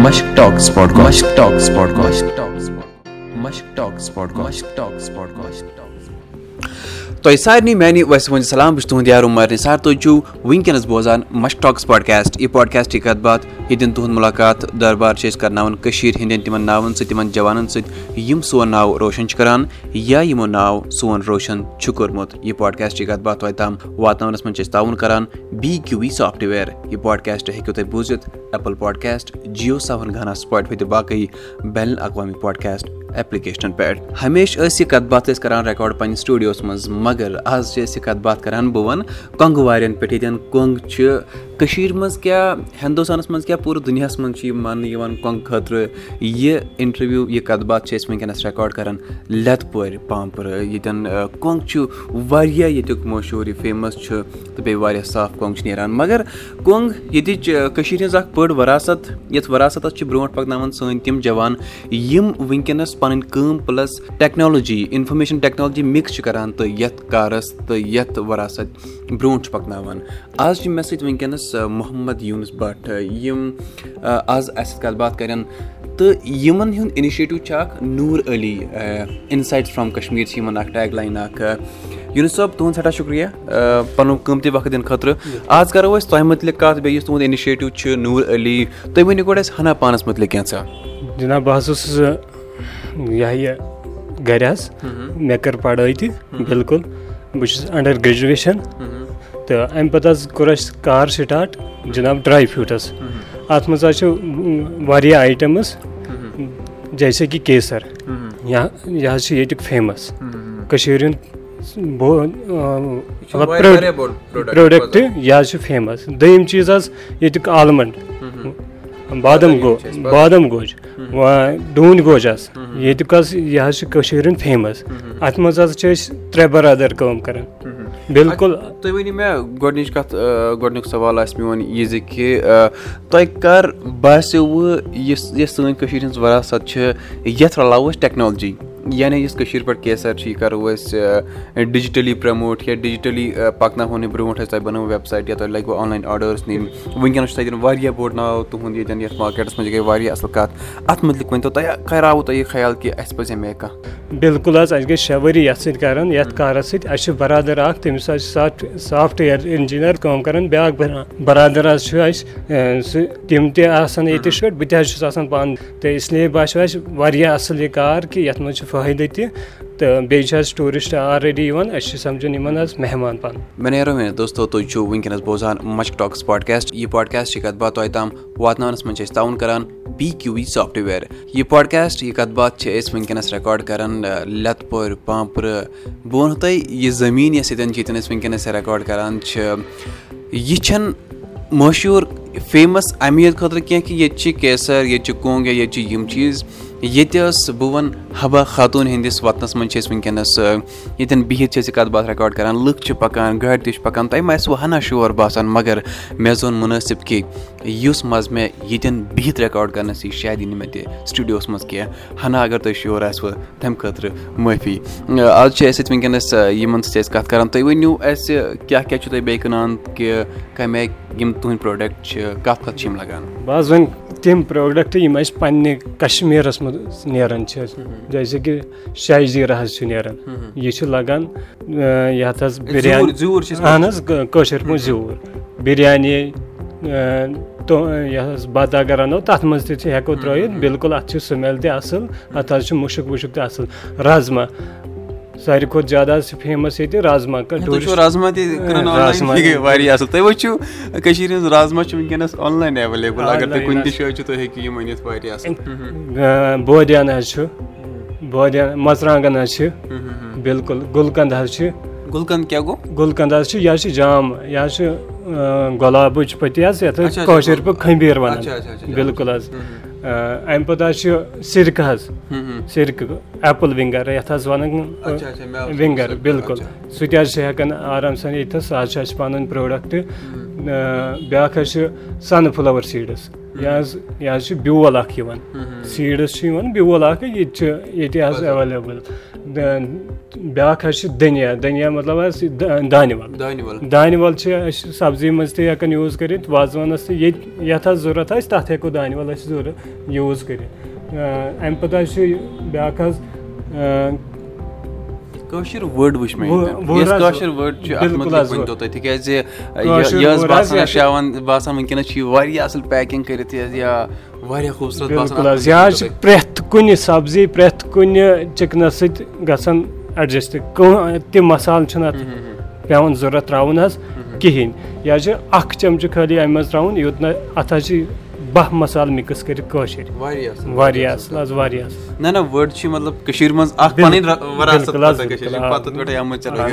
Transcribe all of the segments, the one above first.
Podcast. Mushk Talks Podcast. Mushk Talks Podcast. Mushk Talks Podcast. Mushk Talks Podcast. تۄہہِ سارنٕے میانہِ ویسہٕ وۄنۍ سلام بہٕ چھُس تُہُنٛد یار عمر نثار تُہۍ چھِو وٕنکیٚنس بوزان مش ٹاکٕس پاڈکاسٹ یہِ پاڈکاسٹ یہِ کتھ باتھ ییٚتٮ۪ن تُہُنٛد مُلاقات دربار چھِ أسۍ کرناوان کٔشیٖر ہِنٛدٮ۪ن تِمن ناوَن سۭتۍ تِمن جوانن سۭتۍ یِم سون ناو روشن چھِ کران یا یِمو ناو سون روشن چھُ کوٚرمُت یہِ پاڈکاسٹ یہِ کتھ باتھ توتہِ تام واتناونس منٛز چھِ أسۍ تعاوُن کران بی کیو وی سافٹویر یہِ پاڈکاسٹ ہیٚکِو تُہۍ بوٗزِتھ ایپل پاڈکاسٹ جیو سُپاٹفاے تہٕ باقٕے بین الاقوامی پاڈکاسٹ ایپلِکیشنن پٮ۪ٹھ ہمیشہٕ ٲسۍ یہِ کتھ باتھ ٲسۍ کران رِکاڈ پنٕنہِ سٹوڈیوس منٛز مگر آز چھِ أسۍ یہِ کتھ باتھ کران بہٕ وَنہٕ کۄنٛگہٕ وارٮ۪ن پٮ۪ٹھ ییٚتٮ۪ن کۄنٛگ چھِ کٔشیٖر منٛز کیاہ ہِندوستانس منٛز کیاہ پوٗرٕ دُنیاہس منٛز چھِ یہِ ماننہٕ یِوان کۄنٛگہٕ خٲطرٕ؟ یہِ اِنٹرویو یہِ کتھ باتھ چھِ أسۍ وٕنکیٚنس رِکاڈ کران لٮ۪تہٕ پورِ پامپرٕ۔ ییٚتٮ۪ن کۄنٛگ چھُ واریاہ ییٚتیُک مشہوٗر یہِ فیمس چھُ تہٕ بیٚیہِ واریاہ صاف کۄنٛگ چھِ نیران۔ مگر کۄنٛگ ییٚتِچ کٔشیٖر ہِنٛز اکھ بٔڑ وراثت یَتھ وراثتس چھِ برونٛٹھ پکناوان سٲنۍ تِم جوان یِم وٕنکیٚنس پنٕنۍ کٲم plus technology information technology mix چھِ کران تہٕ یتھ کارس تہٕ یتھ وراثت برونٛٹھ چھُ پکناوان۔ آز چھِ مےٚ سۭتۍ وٕنکیٚنس محمد یوٗنس بٹ یِم آز اَسہِ سۭتۍ کتھ باتھ کرن۔ تہٕ یِمن ہُنٛد اِنِشیٹِو چھُ اکھ نوٗر علی اِنسایٹ فرام کشمیٖر چھِ یِمن اکھ ٹیگ لاین اکھ یوٗنس صٲب تُہُنٛد سٮ۪ٹھاہ شُکرِیا پَنُن قۭمتی وقت دِنہٕ خٲطرٕ۔ آز کرو أسۍ تۄہہِ مُتعلِق کَتھ بیٚیہِ یُس تُہُنٛد اِنِشیٹِو چھُ نوٗر علی تُہۍ ؤنِو گۄڈٕ اَسہِ ہنا پانَس مُتعلِق کینٛژھا جِناب بہٕ حظ اوسُس یہِ ہا یہِ گرِ حظ۔ مےٚ کٔر پَڑٲے تہِ بِلکُل۔ بہٕ چھُس اَنڈر گریجویشن تہٕ اَمہِ پَتہٕ حظ کوٚر اَسہِ کار سِٹاٹ جِناب ڈراے فرٛوٗٹَس اَتھ منٛز حظ چھُ واریاہ آیٹَمٕز جیسے کہِ کیسر۔ یہِ حظ چھُ ییٚتیُک فیمَس کٔشیٖر ہُنٛد پروڈکٹ یہِ حظ چھُ فیمَس دوٚیِم چیٖز حظ ییٚتیُک آلمنٛڈ بادام گوٚو بادام۔ گوج ڈوٗنۍ گوج حظ۔ ییٚتیُک حظ یہِ حظ چھُ کٔشیٖر ہُنٛد فیمَس اَتھ منٛز حظ چھِ أسۍ ترٛےٚ بَرادر کٲم کران بِلکُل تُہۍ ؤنِو مےٚ گۄڈٕنِچ کَتھ گۄڈٕنیُک سوال آسہِ میون یہِ زِ کہِ تۄہہِ کر باسیٚوٕ یُس یۄس سٲنۍ کٔشیٖر ہِنٛز وراثت چھِ یَتھ رلاوو أسۍ ٹیکنالجی یعنی یُس کٔشیٖر پٮ۪ٹھ کیسر چھِ یہِ کَرو أسۍ ڈِجٹٔلی پرٛموٹ یا ڈِجٹٔلی پَکناوہون یہِ برونٛٹھ ٲسۍ تۄہہِ بَنٲو ویب سایٹ یا تۄہہِ لَگوٕ آن لاین آرڈٲرٕس نِنۍ وٕنکیٚنَس چھُ تَتٮ۪ن واریاہ بوٚڑ ناو تُہُنٛد ییٚتٮ۪ن یَتھ مارکیٹَس منٛز یہِ گٔے واریاہ اَصٕل کَتھ اَتھ مُتعلِق ؤنۍ تو تۄہہِ کَراوُ تۄہہِ یہِ خیال کہِ اَسہِ پَزِ اَمے کانٛہہ بِلکُل حظ اَسہِ گٔے شےٚ ؤری یَتھ سۭتۍ کَران یَتھ کارَس سۭتۍ اَسہِ چھُ بَرادَر اَکھ تٔمِس حظ چھِ سافٹ سافٹوِیَر اِنجیٖنَر کٲم کَران بیٛاکھ بَرادَر حظ چھُ اَسہِ سُہ تِم تہِ آسان ییٚتِچ پٲٹھۍ بہٕ تہِ حظ چھُس آسان پانہٕ تہٕ اِسلیے باسیٚو اَسہِ واریاہ اَصٕل یہِ کار کہِ یَتھ منٛز چھُ فٲہِدٕ تہِ تہٕ بیٚیہِ چھِ اَسہِ ٹوٗرِسٹ آلریڈی یِوان أسۍ چھِ سَمجھان یِمن حظ مہمان پَنُن مےٚ نیرو مےٚ دوستو تُہۍ چھِو وٕنکیٚنَس بوزان مَچھ ٹاکٕس پاڈکاسٹ۔ یہِ پاڈکاسٹ چھِ کَتھ باتھ تۄہہِ تام واتناونَس منٛز چھِ أسۍ تعاوُن کَران پی کیوٗ وی سافٹوِیَر یہِ پاڈکاسٹ یہِ کَتھ باتھ چھِ أسۍ وٕنکیٚنَس رِکاڈ کَران لٮ۪تہٕ پورِ پامپرٕ۔ بہٕ وَنہو تۄہہِ یہِ زٔمیٖن یۄس ییٚتٮ۪ن چھِ ییٚتٮ۪ن أسۍ وٕنکیٚنَس رِکاڈ کَران چھِ۔ یہِ چھَنہٕ مشہوٗر فیمَس اَمہِ یوت خٲطرٕ کینٛہہ کہِ ییٚتہِ چھِ کیسَر ییٚتہِ چھِ کۄنٛگ یا ییٚتہِ چھِ یِم چیٖز ییٚتہِ ٲس بہٕ وَنہٕ حبا خاتوٗن ہِنٛدِس وَتنَس منٛز چھِ أسۍ وٕنکیٚنَس ییٚتٮ۪ن بِہِتھ چھِ أسۍ یہِ کَتھ باتھ رِکاڈ کَران لُکھ چھِ پَکان گاڑِ تہِ چھِ پَکان تۄہہِ ما آسِوٕ ہَنا شور باسان مگر مےٚ زون مُنٲسِب کہِ یُس مَزٕ مےٚ ییٚتٮ۪ن بِہِتھ رِکاڈ کَرنَس یی شاید یی نہٕ مےٚ تہِ سٹوٗڈیوَس منٛز کینٛہہ۔ ہَنا اگر تۄہہِ شور آسِوٕ تَمہِ خٲطرٕ معٲفی۔ آز چھِ اَسہِ ییٚتہِ وٕنکیٚنَس یِمَن سۭتۍ أسۍ کَتھ کَران تُہۍ ؤنِو اَسہِ کیٛاہ کیٛاہ چھُو تُہۍ بیٚیہِ کٕنان کہِ کَمہِ آیہِ یِم تُہٕنٛدۍ پرٛوڈَکٹ چھِ کَتھ کَتھ چھِ یِم لَگان؟ بہٕ حظ وَنہٕ تِم پرٛوڈَکٹ یِم اَسہِ پنٛنہِ کَشمیٖرَس منٛز نیران چھِ جیسے کہِ شاہ زیٖرا حظ چھُ نیران یہِ چھُ لَگان یَتھ حظ بِریانی اَہن حظ کٲشِر پٲٹھۍ زیوٗر بِریانی یہِ حظ بَتہٕ اگر اَنو تَتھ منٛز تہِ چھِ ہٮ۪کو ترٛٲیِتھ بِلکُل اَتھ چھِ سٕمٮ۪ل تہِ اَصٕل اَتھ حظ چھُ مُشُک وُشُک تہِ اَصٕل رازما ساروی کھۄتہٕ زیادٕ حظ چھِ فیمَس ییٚتہِ رازما رازما تہِ واریاہ اَصٕل تُہۍ وٕچھِو کٔشیٖر ہِنٛز رازما چھِ وٕنکیٚنَس آن لاین ایویلیبٕل اگر تُہۍ کُنہِ تہِ جایہِ چھُ تُہۍ ہیٚکِو یِم أنِتھ واریاہ اَصٕل بٲدیان حظ چھُ بٲدیان مَژرانٛگَن حظ چھِ بِلکُل گُلکَنٛد حظ چھِ گُلکَنٛد کیاہ گوٚو گُلکَنٛد حظ چھِ یہِ حظ چھِ جام یہِ حظ چھُ گۄلابٕچ پٔتی حظ یَتھ أسۍ کٲشِر پٲٹھۍ کھٔمبیٖر وَنان بِلکُل حظ اَمہِ پَتہٕ حظ چھُ سِرکہٕ حظ سِرکہٕ ایپٕل وِنٛگَر یَتھ حظ وَنان وِنٛگَر بِلکُل سُہ تہِ حظ چھِ ہٮ۪کان آرام سان ییٚتھَس سُہ حظ چھُ اَسہِ پَنُن پرٛوڈَکٹ بیٛاکھ حظ چھُ سَن فٕلَوَر سیٖڈٕس یہِ حظ یہِ حظ چھُ بیول اکھ یِوان سیٖڈٕس چھُ یِوان بیول اکھ ییٚتہِ چھُ ییٚتہِ حظ ایویلیبٕل بیٛاکھ حظ چھِ دٔنیا دٔنیا مطلب حظ یہِ دا- دانہِ وَل دانہِ وَل چھِ أسۍ سبزی منٛز تہِ ہٮ۪کان یوٗز کٔرِتھ وازوانَس تہِ ییٚتہِ یَتھ حظ ضوٚرَتھ آسہِ تَتھ ہٮ۪کو دانہِ وَل اَسہِ ضوٚرَتھ یوٗز کٔرِتھ اَمہِ پَتہٕ حظ چھُ بیٛاکھ حظ کٲشِر وٲڈ وٕچھ مےٚ وٲ- ییٚتٮ۪ن. وٲڈ یۄس حظ- کٲشِر وٲڈ چھِ اَتھ بِلکُل مُتعلِق حظ ؤنۍتو تُہۍ تِکیازِ یہِ حظ باسان باسان وٕنکیٚنَس چھِ یہِ واریاہ اَصٕل پیکِنٛگ کٔرِتھ یہِ حظ یا واریاہ خوٗبصوٗرت باسان بِلکُل اَتھ حظ یہِ حظ چھِ مُتعلِق. پرٛٮ۪تھ کُنہِ سبزی پرٛٮ۪تھ کُنہِ چِکنَس سۭتۍ گژھان اٮ۪ڈجَسٹ کانٛہہ تہِ مصالہٕ چھُنہٕ اَتھ پٮ۪وان ضوٚرَتھ ترٛاوُن حظ کِہیٖنۍ یہِ حظ چھِ اَکھ چَمچہٕ خٲلی اَمہِ منٛز ترٛاوُن یوٚت نہٕ اَتھ حظ چھِ باہ مصالہٕ مِکٕس کٔرِتھ کٲشِرۍ واریاہ اَصٕل۔ حظ واریاہ اَصٕل۔ نہ نہ وٲڈ چھِ مطلب کٔشیٖر منٛز اکھ پَنٕنۍ وراثت.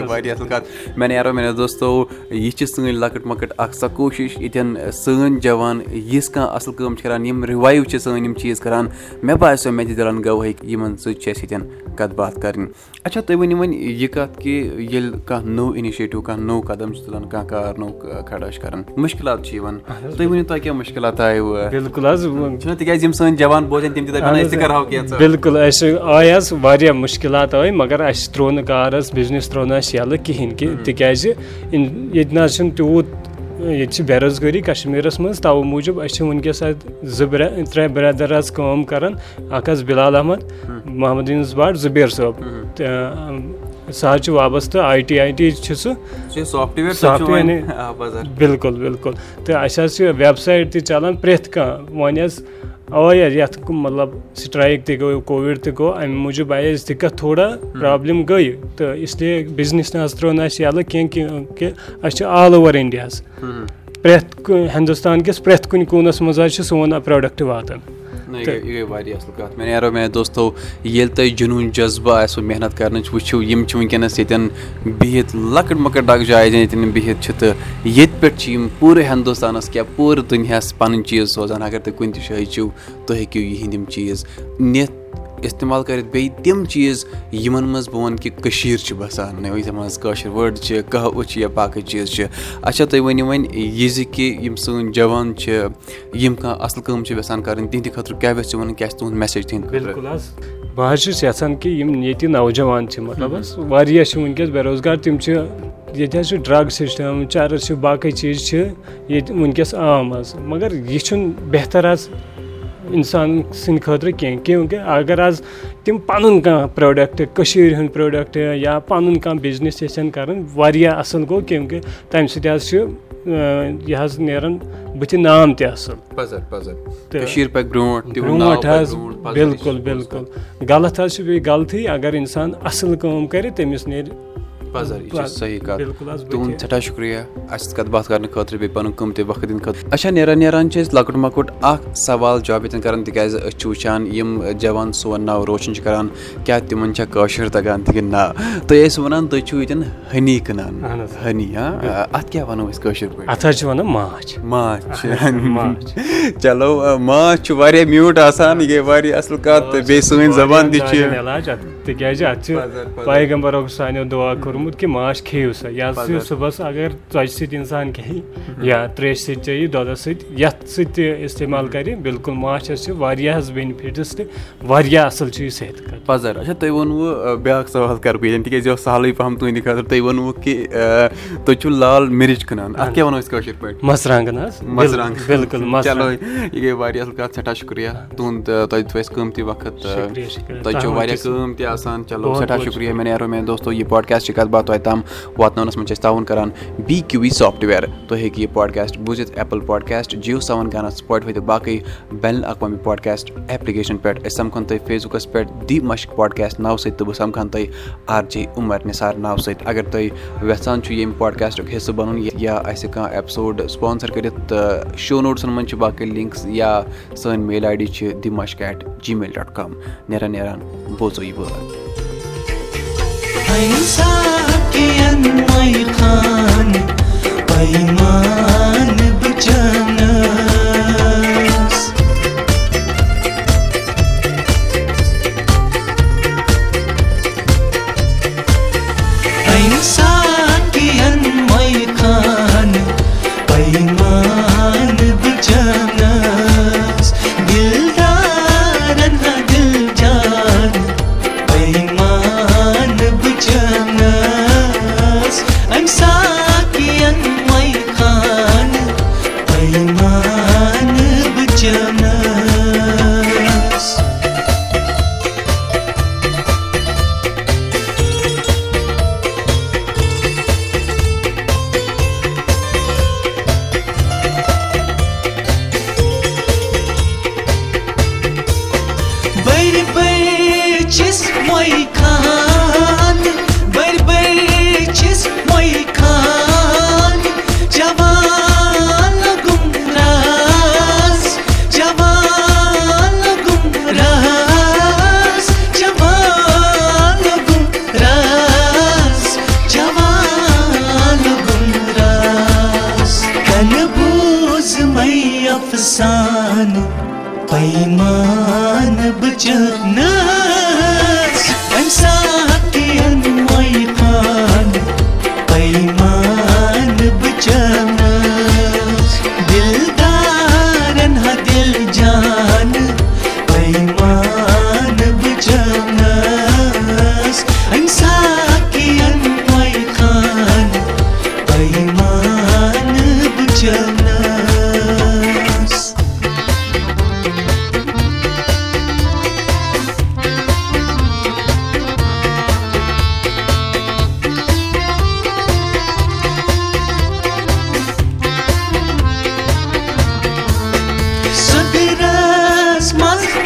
واریاہ اَصٕل۔ کَتھ۔ میانیو دوستو یہِ چھِ سٲنۍ لۄکٕٹ مۄکٕٹ اکھ سۄ کوٗشِش ییٚتٮ۪ن سٲنۍ جوان یِژھ کانٛہہ اَصٕل کٲم چھِ کَران یِم رِوایِو چھِ سٲنۍ یِم چیٖز کَران۔ مےٚ باسیٚو مےٚ تہِ دِلَن گوٚو ہیٚکہِ یِمَن سۭتۍ چھِ اَسہِ ییٚتٮ۪ن کَتھ باتھ کَرٕنۍ۔ اچھا تُہۍ ؤنِو وۄنۍ یہِ کَتھ کہِ ییٚلہِ کانٛہہ نوٚو اِنِشیٹِو کانٛہہ نوٚو قدم چھِ تُلان کانٛہہ کار نوٚو کھڑا چھِ کَران مُشکِلات چھِ یِوان۔ تُہۍ ؤنِو تۄہہِ کیٛاہ مُشکِلات آیہِ بِلکُل حظ چھُنہ تِکیازِ یِم سٲنۍ جوان بوزن تِم تہِ دَپان أسۍ تہِ کَرہاو کینٛژھا بِلکُل اَسہِ آے حظ واریاہ مُشکِلات آے مگر اَسہِ ترٛوو نہٕ کار حظ بِزنِس ترٛوو نہٕ اَسہِ یَلہٕ کِہیٖنۍ کہِ تِکیٛازِ ییٚتہِ نہ حظ چھُنہٕ تیوٗت ییٚتہِ چھِ بے روزگٲری کَشمیٖرَس منٛز تَوٕ موٗجوٗب أسۍ چھِ وٕنکٮ۪س اَتہِ زٕ ترٛےٚ برٛدَر حظ کٲم کَران اَکھ حظ بِلال احمد محمد یوٗنُس بٹ زُبیر صٲب تہٕ سُہ حظ چھُ وابستہٕ آی ٹی آی ٹی چھُ سُہ بِلکُل بِلکُل تہٕ اَسہِ حظ چھِ وٮ۪ب سایٹ تہِ چَلان پرٛٮ۪تھ کانٛہہ۔ وۄنۍ حظ آے حظ یَتھ مطلب سٹرایِک تہِ گوٚو کووِڈ تہِ گوٚو اَمہِ موٗجوٗب آیہِ اَسہِ دِقت تھوڑا پرٛابلِم گٔے تہٕ اِسلیے بِزنِس نہ حظ ترٛوو نہٕ اَسہِ یَلہٕ کیٚنٛہہ کہِ اَسہِ چھِ آل اوٚوَر اِنڈیاہَس پرٛٮ۪تھ کُنہِ ہِندُستان کِس پرٛٮ۪تھ کُنہِ کوٗنَس منٛز حظ چھِ سون پرٛوڈَکٹ واتان یہِ گٔے واریاہ اَصٕل کَتھ مےٚ نیرو مےٚ دوستو ییٚلہِ تۄہہِ جنوٗن جذبہٕ آسوٕ محنت کَرنٕچ وٕچھِو یِم چھِ وٕنکٮ۪نَس ییٚتٮ۪ن بِہِتھ لۄکٕٹ مۄکٕٹ اکھ جاے ییٚتٮ۪ن یِم بِہِتھ چھِ تہٕ ییٚتہِ پٮ۪ٹھ چھِ یِم پوٗرٕ ہِندُستانَس کیٛاہ پوٗرٕ دُنیاہَس پَنٕنۍ چیٖز سوزان اگر تُہۍ کُنہِ تہِ جایہِ چھِو تُہۍ ہیٚکِو یِہِنٛدۍ یِم چیٖز نِتھ اِستعمال کٔرِتھ بیٚیہِ تِم چیٖز یِمَن منٛز بہٕ وَنہٕ کہِ کٔشیٖر چھِ بَسان یَتھ منٛز کٲشِر وٲڈ چھِ کَہوٕ چھِ یا باقٕے چیٖز چھِ۔ اچھا تُہۍ ؤنِو وۄنۍ یہِ زِ کہِ یِم سٲنۍ جوان چھِ یِم کانٛہہ اَصٕل کٲم چھِ یَژھان کَرٕنۍ تِہنٛدِ خٲطرٕ کیٛاہ ویٚژھِ وَنُن کیٛاہ چھِ تُہُنٛد میسیج تِہنٛدِ خٲطرٕ؟ بہٕ حظ۔ چھُس یَژھان کہِ یِم ییٚتہِ نوجوان چھِ مطلب حظ واریاہ چھِ وٕنکٮ۪س بے روزگار تِم چھِ ییٚتہِ حظ چھُ ڈرٛگ سِسٹَم چَرٕس چھِ باقٕے چیٖز چھِ ییٚتہِ وٕنکٮ۪س عام حظ۔ مگر یہِ چھُنہٕ بہتر حظ اِنسان سٕنٛدِ خٲطرٕ کینٛہہ کیونکہِ اگر حظ تِم پَنُن کانٛہہ پرٛوڈَکٹ کٔشیٖرِ ہُنٛد پرٛوڈَکٹ یا پَنُن کانٛہہ بِزنِس یژھن کَرُن واریاہ اَصٕل گوٚو کیونکہِ تَمہِ سۭتۍ حظ چھُ یہِ حظ نیران بٕتھِ نام تہِ اَصٕل برونٛٹھ حظ بِلکُل بِلکُل غلط حظ چھُ بیٚیہِ غلطٕے اگر اِنسان اَصٕل کٲم کَرِ تٔمِس نیرِ پَزر یہِ چھِ صحیح کَتھ تُہُنٛد سٮ۪ٹھاہ شُکریہ اَسہِ سۭتۍ کَتھ باتھ کَرنہٕ خٲطرٕ بیٚیہِ پَنُن قۭمتی وقت دِنہٕ خٲطرٕ اچھا نیران نیران چھِ أسۍ لۄکُٹ مۄکُٹ اَکھ سوال جاب ییٚتٮ۪ن کَران تِکیٛازِ أسۍ چھِ وٕچھان یِم جوان سون ناو روشَن چھِ کَران کیٛاہ تِمَن چھا کٲشُر تَگان تہِ کِنہٕ نہ تُہۍ ٲسۍ وَنان تُہۍ چھِو ییٚتٮ۪ن ہنی کٕنان ہنی ہاں اَتھ کیٛاہ وَنو أسۍ کٲشِر پٲٹھۍ اَتھ حظ چھِ وَنان ماچھ ماچھ ماچھ چلو ماچھ چھُ واریاہ میوٗٹھ آسان یہِ گٔے واریاہ اَصٕل کَتھ تہٕ بیٚیہِ سٲنۍ زَبان تہِ چھِ علاج اَتھ تِکیٛازِ اَتھ چھِ پیغمبرو سانیو دُعا کوٚرمُت کہِ ماچھ کھیٚیِو سا چھِ صُبحس اگر ژۄچہِ سۭتۍ اِنسان کھیٚیہِ یا ترٛیشہِ سۭتۍ چیٚیہِ دۄدَس سۭتۍ یَتھ سۭتۍ تہِ اِستعمال کَرِ بِلکُل ماچھَس چھِ واریاہ حظ بٮ۪نِفِٹٕس تہِ واریاہ اَصٕل چھُ یہِ صحت خٲطرٕ پَزر اچھا تۄہہِ ووٚنوُ بیٛاکھ سوال کَرٕ بہٕ ییٚتٮ۪ن تِکیٛازِ یہِ اوس سہلٕے پَہَم تُہنٛدِ خٲطرٕ تۄہہِ ووٚنوُ کہِ تُہۍ چھِو لال مِرِچ کٕنان اَتھ کیٛاہ وَنو أسۍ کٲشِر پٲٹھۍ مَژرانٛگَن حظ مَژرانٛگَن بِلکُل چلو یہِ گٔے واریاہ اَصٕل کَتھ سٮ۪ٹھاہ شُکریہ تُہُنٛد تۄہہِ دیُتوٕ اَسہِ قۭمتی وقت تۄہہِ چھو واریاہ کٲم تہِ آسان چلو سٮ۪ٹھاہ شُکریہ مےٚ نیرو مےٚ دوستو یہِ پاڈکاسٹ چھِ کَتھ توتہِ تام واتناونَس منٛز چھِ أسۍ تعاوُن کَران بی کیوٗ وی سافٹوِیَر تُہۍ ہیٚکِو یہِ پاڈکاسٹ بوٗزِتھ ایپٕل پاڈکاسٹ جِیو سیوَن گانا سٕپاٹفاے تہٕ باقٕے بین الاقوامی پاڈکاسٹ ایپلِکیشَن پٮ۪ٹھ أسۍ سَمکھان تۄہہِ فیس بُکَس پٮ۪ٹھ دی مَشک پاڈکاسٹ ناوٕ سۭتۍ تہٕ بہٕ سَمکھان تۄہہِ آر جے عُمر نِثار ناوٕ سۭتۍ اگر تُہۍ وٮ۪ژھان چھُ ییٚمہِ پاڈکاسٹُک حِصہٕ بَنُن یا اَسہِ کانٛہہ ایپسوڈ سپانسَر کٔرِتھ تہٕ شو نوٹسَن منٛز چھِ باقٕے لِنکٕس یا سٲنۍ میل آی ڈی چھِ دی مَشک at G mail dot com نیران نیران بوزو یہِ بٲتھ دِلدارن ہا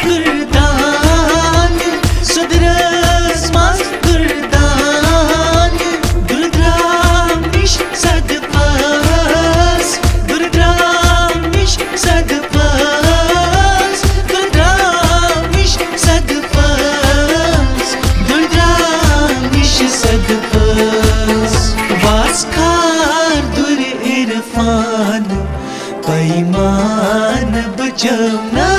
خُردان دُردرامِش سدپارامِش سدپ دامِش سدپٲ دامِش سدپ باسار دُر وِرفان پیمان بجو نا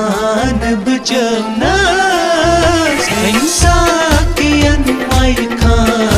جان بچناس انسان کین آئی کھان